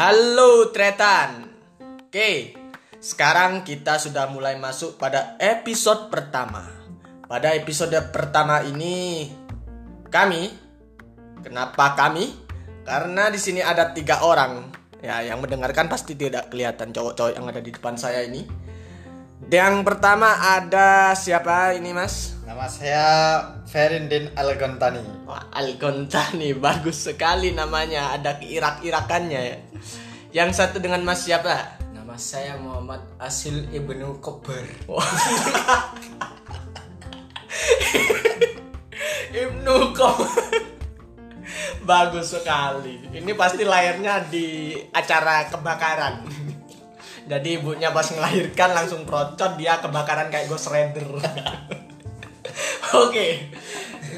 Halo Tretan. Oke, sekarang kita sudah mulai masuk pada episode pertama. Pada episode pertama ini kami, kenapa kami? Karena di sini ada tiga orang. Ya, yang mendengarkan pasti tidak kelihatan cowok-cowok yang ada di depan saya ini. Yang pertama ada siapa ini mas? Nama saya Ferindin Algontani. Wah, Algontani bagus sekali namanya. Ada keirak-irakannya ya. Yang satu dengan Mas siapa? Nama saya Muhammad Asil Ibnu Kober. Ibnu Kober. bagus sekali. Ini pasti lahirnya di acara kebakaran. Jadi ibunya pas melahirkan langsung procot dia kebakaran kayak Ghost Rider. Oke.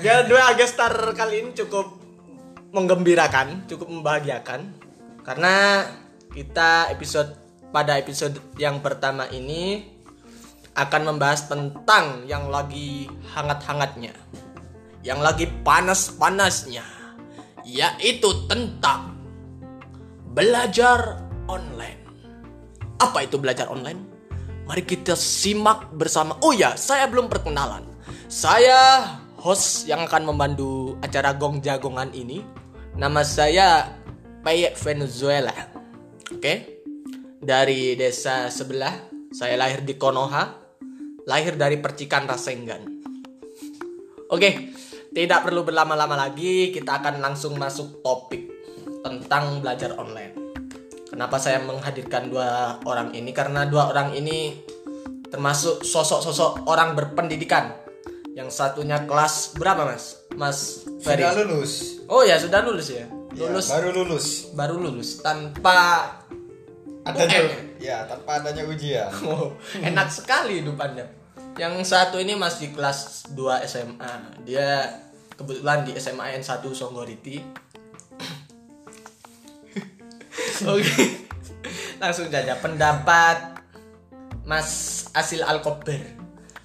Dia dua gestar kali ini cukup menggembirakan, cukup membahagiakan karena kita episode pada episode yang pertama ini akan membahas tentang yang lagi hangat-hangatnya, yang lagi panas-panasnya, yaitu tentang belajar online. Apa itu belajar online? Mari kita simak bersama. Oh ya, saya belum perkenalan. Saya host yang akan membantu acara Gong Jagongan ini. Nama saya Payek Venezuela. Oke. Dari desa sebelah. Saya lahir di Konoha. Lahir dari percikan Rasenggan. Oke. Tidak perlu berlama-lama lagi, kita akan langsung masuk topik tentang belajar online. Kenapa saya menghadirkan dua orang ini? Karena dua orang ini termasuk sosok-sosok orang berpendidikan. Yang satunya kelas berapa, Mas? Mas Ferry. Sudah lulus. Oh ya, sudah lulus ya. Ya, Lulus baru lulus. baru lulus tanpa Adanya UN. ya tanpa adanya ujian. Oh, enak sekali hidup Anda. Yang satu ini masih kelas 2 SMA. Dia kebetulan di SMA N 1 Songgoriti. Oke. Langsung saja pendapat Mas Asil Alkober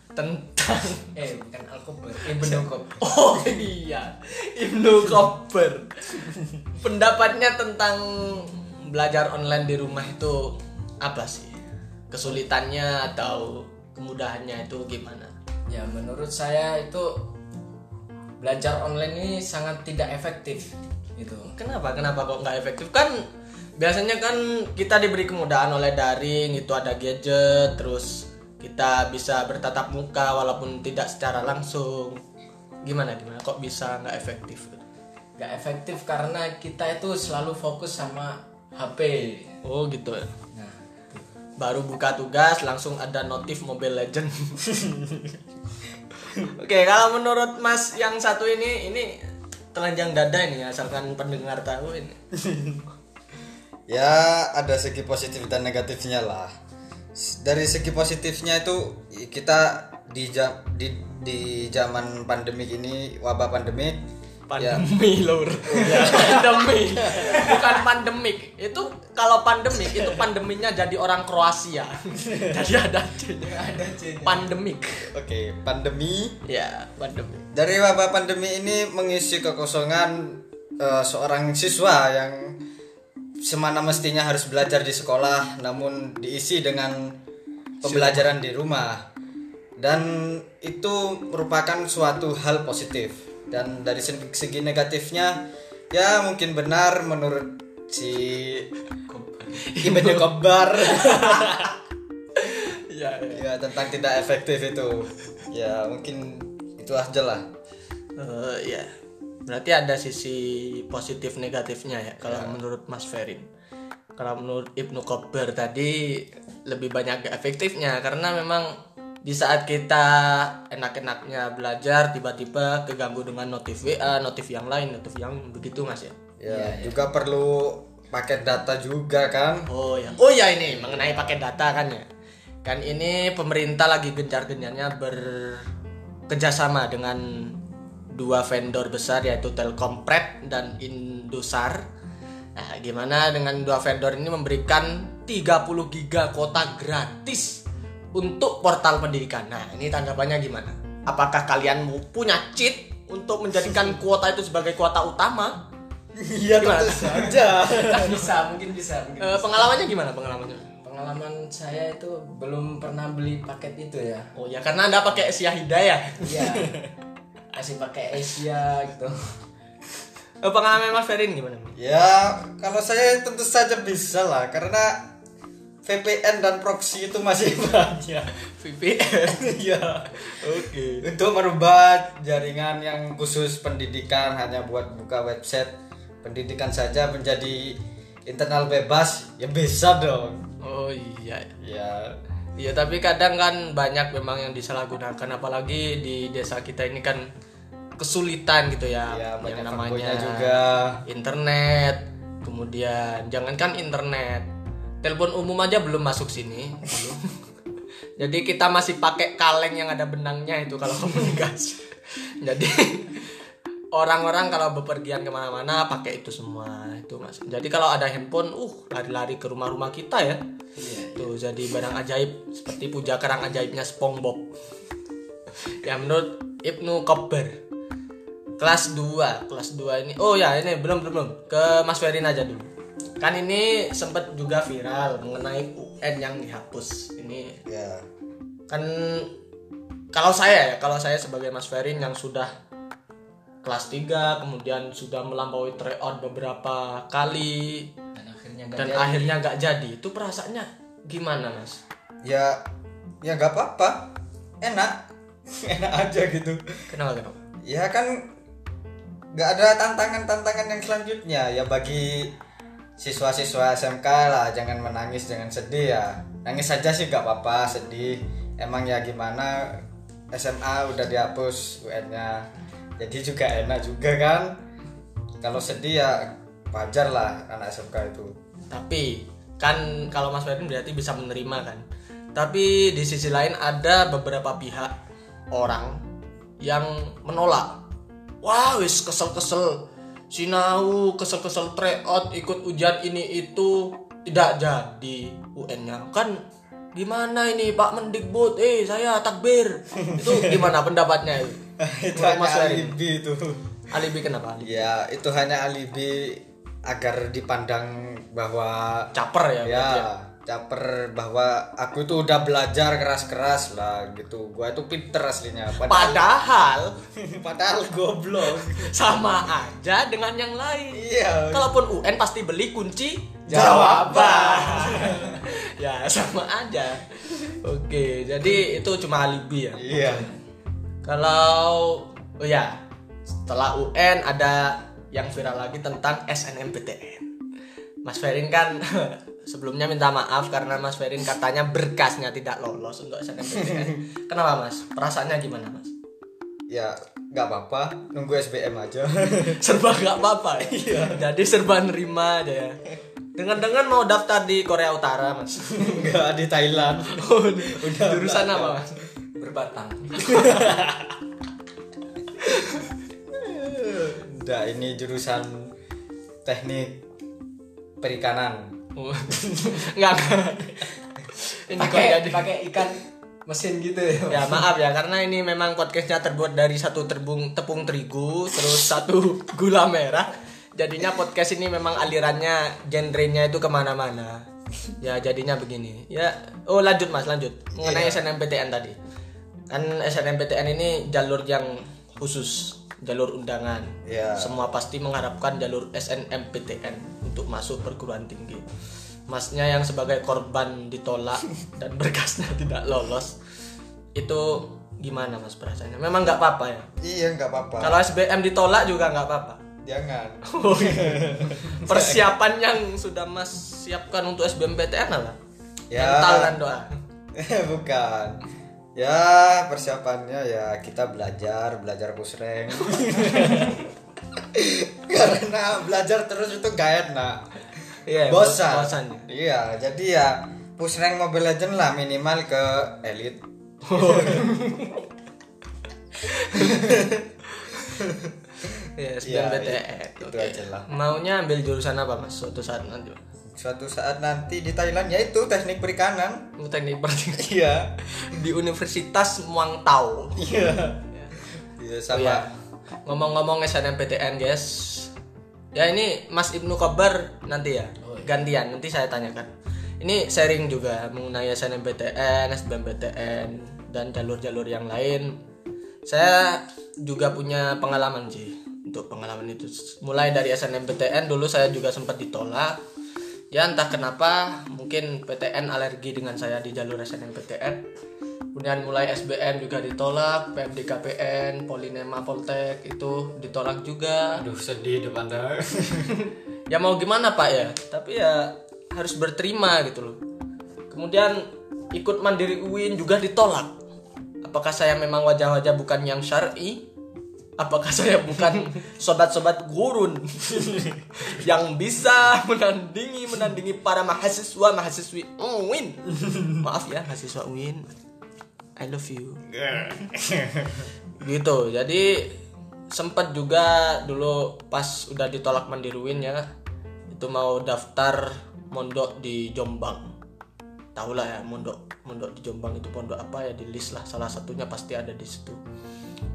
tentang Eh, bukan Alkober, Ibnu Kober. Oh iya, Ibnu Kober. Pendapatnya tentang belajar online di rumah itu apa sih? Kesulitannya atau kemudahannya itu gimana? Ya, menurut saya itu belajar online ini sangat tidak efektif gitu. Kenapa? Kenapa kok nggak efektif? Kan biasanya kan kita diberi kemudahan oleh daring, itu ada gadget, terus kita bisa bertatap muka walaupun tidak secara langsung. Gimana gimana? Kok bisa nggak efektif? Gak efektif karena kita itu selalu fokus sama HP. Oh gitu ya. Nah, baru buka tugas langsung ada notif Mobile Legend. Oke, kalau menurut Mas yang satu ini ini telanjang dada ini asalkan pendengar tahu ini. Ya ada segi positif dan negatifnya lah. Dari segi positifnya itu kita di di di zaman pandemik ini wabah pandemik ya Pandemi lur. pandemi. Bukan pandemik. Itu kalau pandemik itu pandeminya jadi orang Kroasia. jadi ada ada. Pandemik. oke pandemi Ya, pandemik. Dari wabah pandemi ini mengisi kekosongan eh, seorang siswa yang semana mestinya harus belajar di sekolah namun diisi dengan pembelajaran di rumah. Dan itu merupakan suatu hal positif. Dan dari segi negatifnya ya mungkin benar menurut si Ibnu Kobar Ya, ya. ya tentang tidak efektif itu. Ya mungkin itu aja lah. Eh, ya. Berarti ada sisi positif negatifnya ya kalau menurut Mas Ferin. Kalau menurut Ibnu Kober tadi lebih banyak efektifnya karena memang di saat kita enak-enaknya belajar tiba-tiba keganggu dengan notif WA, notif yang lain, notif yang begitu Mas ya. Ya, juga perlu paket data juga kan. Oh ya. Oh ya ini mengenai paket data kan ya. Kan ini pemerintah lagi gencar-gencarnya bekerjasama dengan dua vendor besar yaitu Telkompret dan Indosat. Nah, gimana dengan dua vendor ini memberikan 30 giga kuota gratis untuk portal pendidikan. Nah, ini tanggapannya gimana? Apakah kalian mau punya cheat untuk menjadikan kuota itu sebagai kuota utama? Iya tentu saja. bisa mungkin bisa mungkin Eh, pengalamannya gimana pengalamannya? pengalaman saya itu belum pernah beli paket itu ya Oh ya karena anda pakai Asia Hidayah. iya masih pakai Asia gitu Eh, pengalaman Mas Ferin gimana? Ya, kalau saya tentu saja bisa lah karena VPN dan proxy itu masih banyak. VPN. Iya. Oke. Untuk merubah jaringan yang khusus pendidikan hanya buat buka website pendidikan saja menjadi internal bebas, ya bisa dong. Oh iya. Ya, Iya tapi kadang kan banyak memang yang disalahgunakan apalagi di desa kita ini kan kesulitan gitu ya, ya yang namanya juga. internet kemudian jangankan internet telepon umum aja belum masuk sini. Belum. jadi kita masih pakai kaleng yang ada benangnya itu kalau komunikasi jadi orang-orang kalau bepergian ke mana-mana pakai itu semua itu mas jadi kalau ada handphone uh lari-lari ke rumah-rumah kita ya. Tuh jadi barang ajaib seperti puja kerang ajaibnya SpongeBob. Ya menurut Ibnu Kober kelas 2 kelas 2 ini oh ya ini belum belum belum ke Mas Ferin aja dulu kan ini sempat juga viral mengenai UN yang dihapus ini ya. kan kalau saya ya kalau saya sebagai Mas Ferin yang sudah kelas 3 kemudian sudah melampaui tryout beberapa kali dan akhirnya nggak dan jadi. akhirnya nggak jadi itu perasaannya gimana Mas Ya, ya nggak apa-apa. Enak. Enak aja gitu. kenapa kenapa Ya kan nggak ada tantangan-tantangan yang selanjutnya. Ya bagi siswa-siswa SMK lah jangan menangis jangan sedih ya. Nangis saja sih nggak apa-apa sedih. Emang ya gimana SMA udah dihapus UN-nya jadi juga enak juga kan. Kalau sedih ya wajar lah anak SMK itu. Tapi kan kalau Mas Ferin berarti bisa menerima kan. Tapi di sisi lain ada beberapa pihak orang yang menolak. Wah, wis kesel-kesel. Sinau kesel-kesel tryout ikut ujian ini itu tidak jadi UN-nya. Kan gimana ini Pak Mendikbud? Eh, saya takbir. itu gimana pendapatnya? itu Mas alibi itu Alibi kenapa? Alibi. ya itu hanya alibi agar dipandang bahwa Caper ya. ya? ya caper bahwa aku itu udah belajar keras-keras lah gitu gua itu pinter aslinya padahal Padahal padahal goblok sama aja dengan yang lain. iya Kalaupun UN pasti beli kunci Jawaban. ya sama aja. Oke, jadi itu cuma alibi ya. iya Kalau oh ya, setelah UN ada yang viral lagi tentang SNMPTN. Mas Ferin kan sebelumnya minta maaf karena Mas Ferin katanya berkasnya tidak lolos untuk SNMPTN. Kenapa Mas? Perasaannya gimana Mas? ya nggak apa-apa nunggu SBM aja serba gak apa-apa ya. Jadi serba nerima aja ya. Dengan-dengan mau daftar di Korea Utara, Mas. nggak di Thailand Udah jurusan apa, Mas? berbatang udah ini jurusan teknik perikanan. Enggak, enggak. Ini pakai pakai ikan mesin gitu ya Ya maaf ya karena ini memang podcastnya terbuat dari satu terbung tepung terigu terus satu gula merah. Jadinya podcast ini memang alirannya genrenya itu ke mana-mana. Ya jadinya begini. Ya oh lanjut mas lanjut. Mengenai SNMPTN tadi. Kan SNMPTN ini jalur yang khusus jalur undangan. Ya. semua pasti mengharapkan jalur SNMPTN untuk masuk perguruan tinggi. Masnya yang sebagai korban ditolak dan berkasnya tidak lolos itu gimana mas perasaannya? Memang nggak apa-apa ya? Iya nggak apa-apa. Kalau SBM ditolak juga nggak apa-apa? Jangan. Oh, iya. persiapan yang sudah mas siapkan untuk SBMPTN apa? Ya. mental dan doa? Bukan ya persiapannya ya kita belajar belajar pusreng. Karena belajar terus itu gak enak. Iya, bosan. bosan. iya jadi ya pusreng mobile legend lah minimal ke elite ya Iya, SBMPTN itu aja lah. maunya ambil jurusan apa mas suatu saat nanti suatu saat nanti di Thailand ya itu teknik perikanan Mau teknik pertanian iya di Universitas Muang Tau iya iya Oh sama ya, ngomong-ngomong SNMPTN guys, Ya ini Mas Ibnu Kobar nanti ya. Oh, iya. Gantian nanti saya tanyakan. Ini sharing juga mengenai SNMPTN, SBMPTN dan jalur-jalur yang lain. Saya juga punya pengalaman sih untuk pengalaman itu. Mulai dari SNMPTN dulu saya juga sempat ditolak. Ya entah kenapa mungkin PTN alergi dengan saya di jalur SNMPTN. Kemudian mulai SBM juga ditolak, PMDKPN, Polinema Poltek itu ditolak juga. Aduh sedih depan ya mau gimana pak ya? Tapi ya harus berterima gitu loh. Kemudian ikut mandiri UIN juga ditolak. Apakah saya memang wajah-wajah bukan yang syar'i apakah saya bukan sobat-sobat gurun yang bisa menandingi menandingi para mahasiswa mahasiswi UIN maaf ya mahasiswa UIN I love you. Gitu. Jadi sempat juga dulu pas udah ditolak mandiri UIN ya itu mau daftar mondok di Jombang. Tahu lah ya mondok mondok di Jombang itu pondok apa ya di list lah salah satunya pasti ada di situ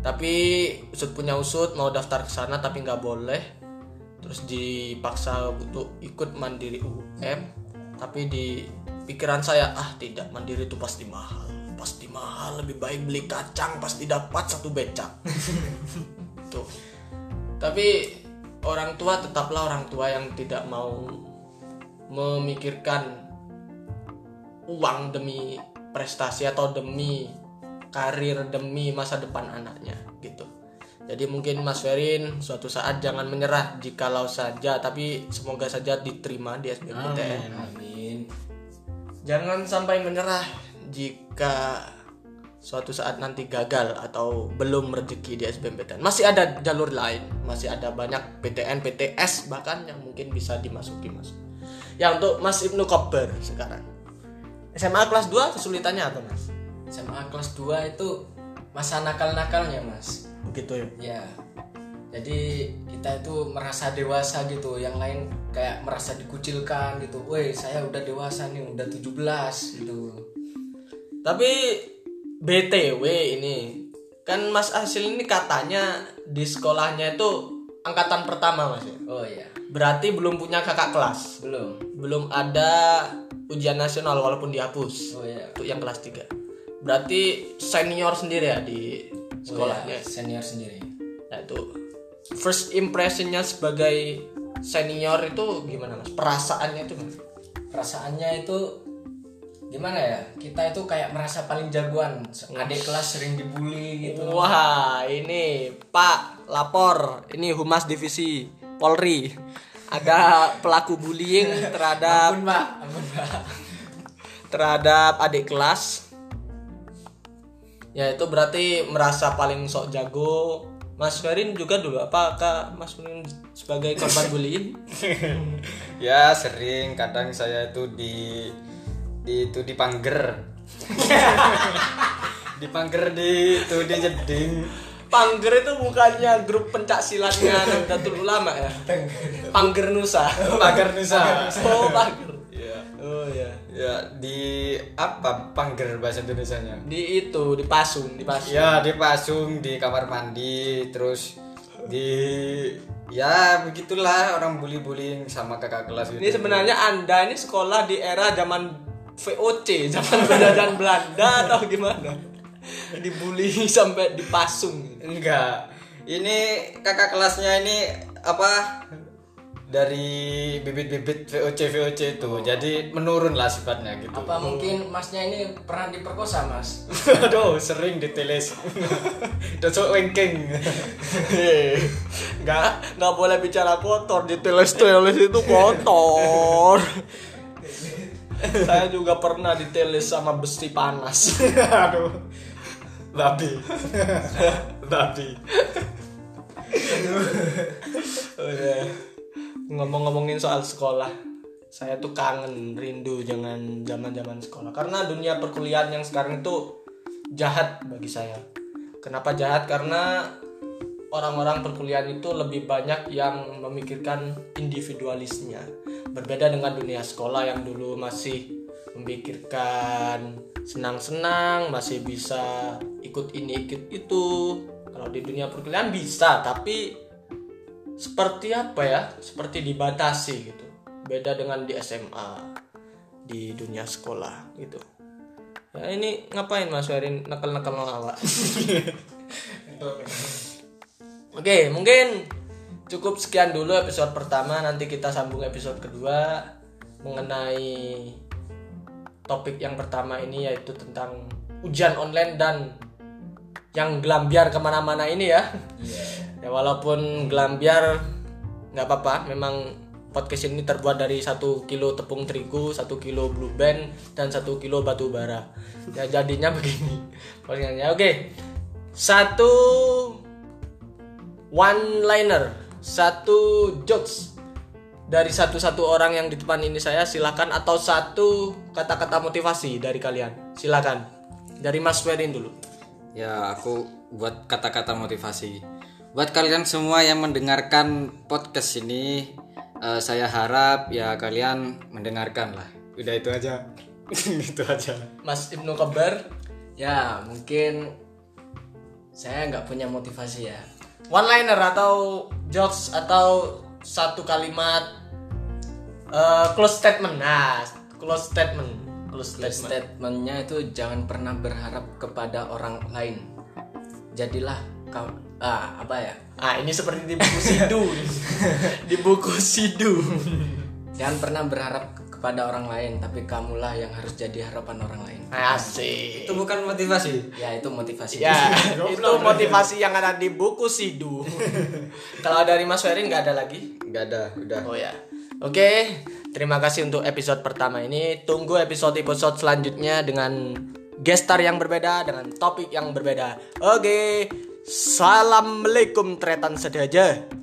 tapi usut punya usut mau daftar ke sana tapi nggak boleh. Terus dipaksa untuk ikut mandiri UM tapi di pikiran saya ah tidak mandiri itu pasti mahal. Pasti mahal lebih baik beli kacang pasti dapat satu becak. Tuh. Tapi orang tua tetaplah orang tua yang tidak mau memikirkan uang demi prestasi atau demi karir demi masa depan anaknya gitu. Jadi mungkin Mas Ferin suatu saat jangan menyerah jikalau saja tapi semoga saja diterima di SBMPTN Amin. jangan sampai menyerah jika suatu saat nanti gagal atau belum rezeki di SBMPTN masih ada jalur lain masih ada banyak PTN PTS bahkan yang mungkin bisa dimasuki mas. Ya untuk Mas Ibnu Kober sekarang. SMA kelas 2 kesulitannya apa mas SMA kelas 2 itu masa nakal-nakalnya mas. Begitu ya? Ya. Jadi kita itu merasa dewasa gitu yang lain kayak merasa dikucilkan gitu. Woi saya udah dewasa nih udah 17 gitu. Tapi BTW ini kan Mas Asil ini katanya di sekolahnya itu angkatan pertama Mas ya. oh iya. Berarti belum punya kakak kelas. belum. Belum ada ujian nasional walaupun dihapus? Oh iya. Untuk yang kelas 3. Berarti senior sendiri ya di Oh, sekolahnya. iya, senior sendiri Nah itu first impressionnya sebagai senior itu gimana Mas? Perasaannya itu Mas? perasaannya itu gimana ya kita itu kayak merasa paling jagoan adik kelas sering dibully gitu Wah, ini Pak lapor. Ini Humas Divisi Polri. Ada pelaku bullying terhadap ampun pak ampun pak terhadap adik kelas. Ya itu berarti merasa paling sok jago. Mas Ferin juga dulu apakah Mas Ferin sebagai korban bullying? ya sering kadang saya itu di di itu dipangger dipangger di itu di jeding Pangger itu bukannya grup pencak silatnya Nahdlatul Ulama ya? Pangger Nusa. pagar nusa Oh, Pangger. Ya di apa pangger bahasa Indonesia nya Di itu, di Pasung, di Pasung. ya di pasung di kamar mandi terus di ya begitulah orang bully bullying sama kakak kelas gitu Ini sebenarnya Anda ini sekolah di era zaman VOC, zaman penjajahan Belanda atau gimana? Dibully sampai dipasung. enggak ini kakak kelasnya ini apa dari bibit-bibit VOC VOC itu. Jadi menurun lah sifatnya gitu. Apa mungkin masnya ini pernah diperkosa mas? Aduh sering diteles. Dosok wengking Nggak, nggak boleh bicara kotor, diteles-teles itu kotor. Saya juga pernah diteles sama besi panas. aduh. Babi. Babi. Udah. Ngomong-ngomongin soal sekolah, saya tuh kangen, rindu jangan zaman-zaman sekolah. Karena dunia perkuliahan yang sekarang itu jahat bagi saya. Kenapa jahat? Karena orang-orang perkuliahan itu lebih banyak yang memikirkan individualisnya. Berbeda dengan dunia sekolah yang dulu masih memikirkan senang-senang, masih bisa ikut ini ikut itu. Kalau di dunia perkuliahan bisa, tapi seperti apa ya? Seperti dibatasi gitu. Beda dengan di SMA di dunia sekolah gitu. Ya ini ngapain mas Werin? Nakal-nakal awak oke mungkin cukup sekian dulu episode pertama. Nanti kita sambung episode kedua mengenai topik yang pertama ini yaitu tentang ujian online dan yang gelambiar ke mana-mana ini ya. Ya walaupun gelambiar nggak apa-apa memang podcast ini terbuat dari satu kilo tepung terigu satu kilo blue band dan satu kilo batu bara. Ya jadinya begini. Oke. Satu one liner satu jokes dari satu-satu orang yang di depan ini saya silakan. Atau satu kata-kata motivasi dari kalian silakan. Dari Mas Werin dulu Ya, aku buat kata-kata motivasi. Buat kalian semua yang mendengarkan podcast ini, eh, saya harap ya kalian mendengarkan lah. Udah itu aja. itu aja. Mas Ibnu Kebar Ya mungkin saya nggak punya motivasi ya. one liner atau jokes atau satu kalimat eh, close statement nah close statement close statement statementnya itu jangan pernah berharap kepada orang lain. Jadilah kau ah apa ya? ah ini seperti di buku sidu di buku sidu Jangan pernah berharap ke- kepada orang lain, tapi kamulah yang harus jadi harapan orang lain. asik Itu bukan motivasi. Ya itu motivasi. ya itu motivasi yang ada di buku sidu kalau dari Mas Werin nggak ada lagi Enggak ada, udah. Oh ya. Oke, terima kasih untuk episode pertama ini. Tunggu episode-episode selanjutnya dengan gestar yang berbeda, dengan topik yang berbeda. Oke, Assalamualaikum tretan sedaja.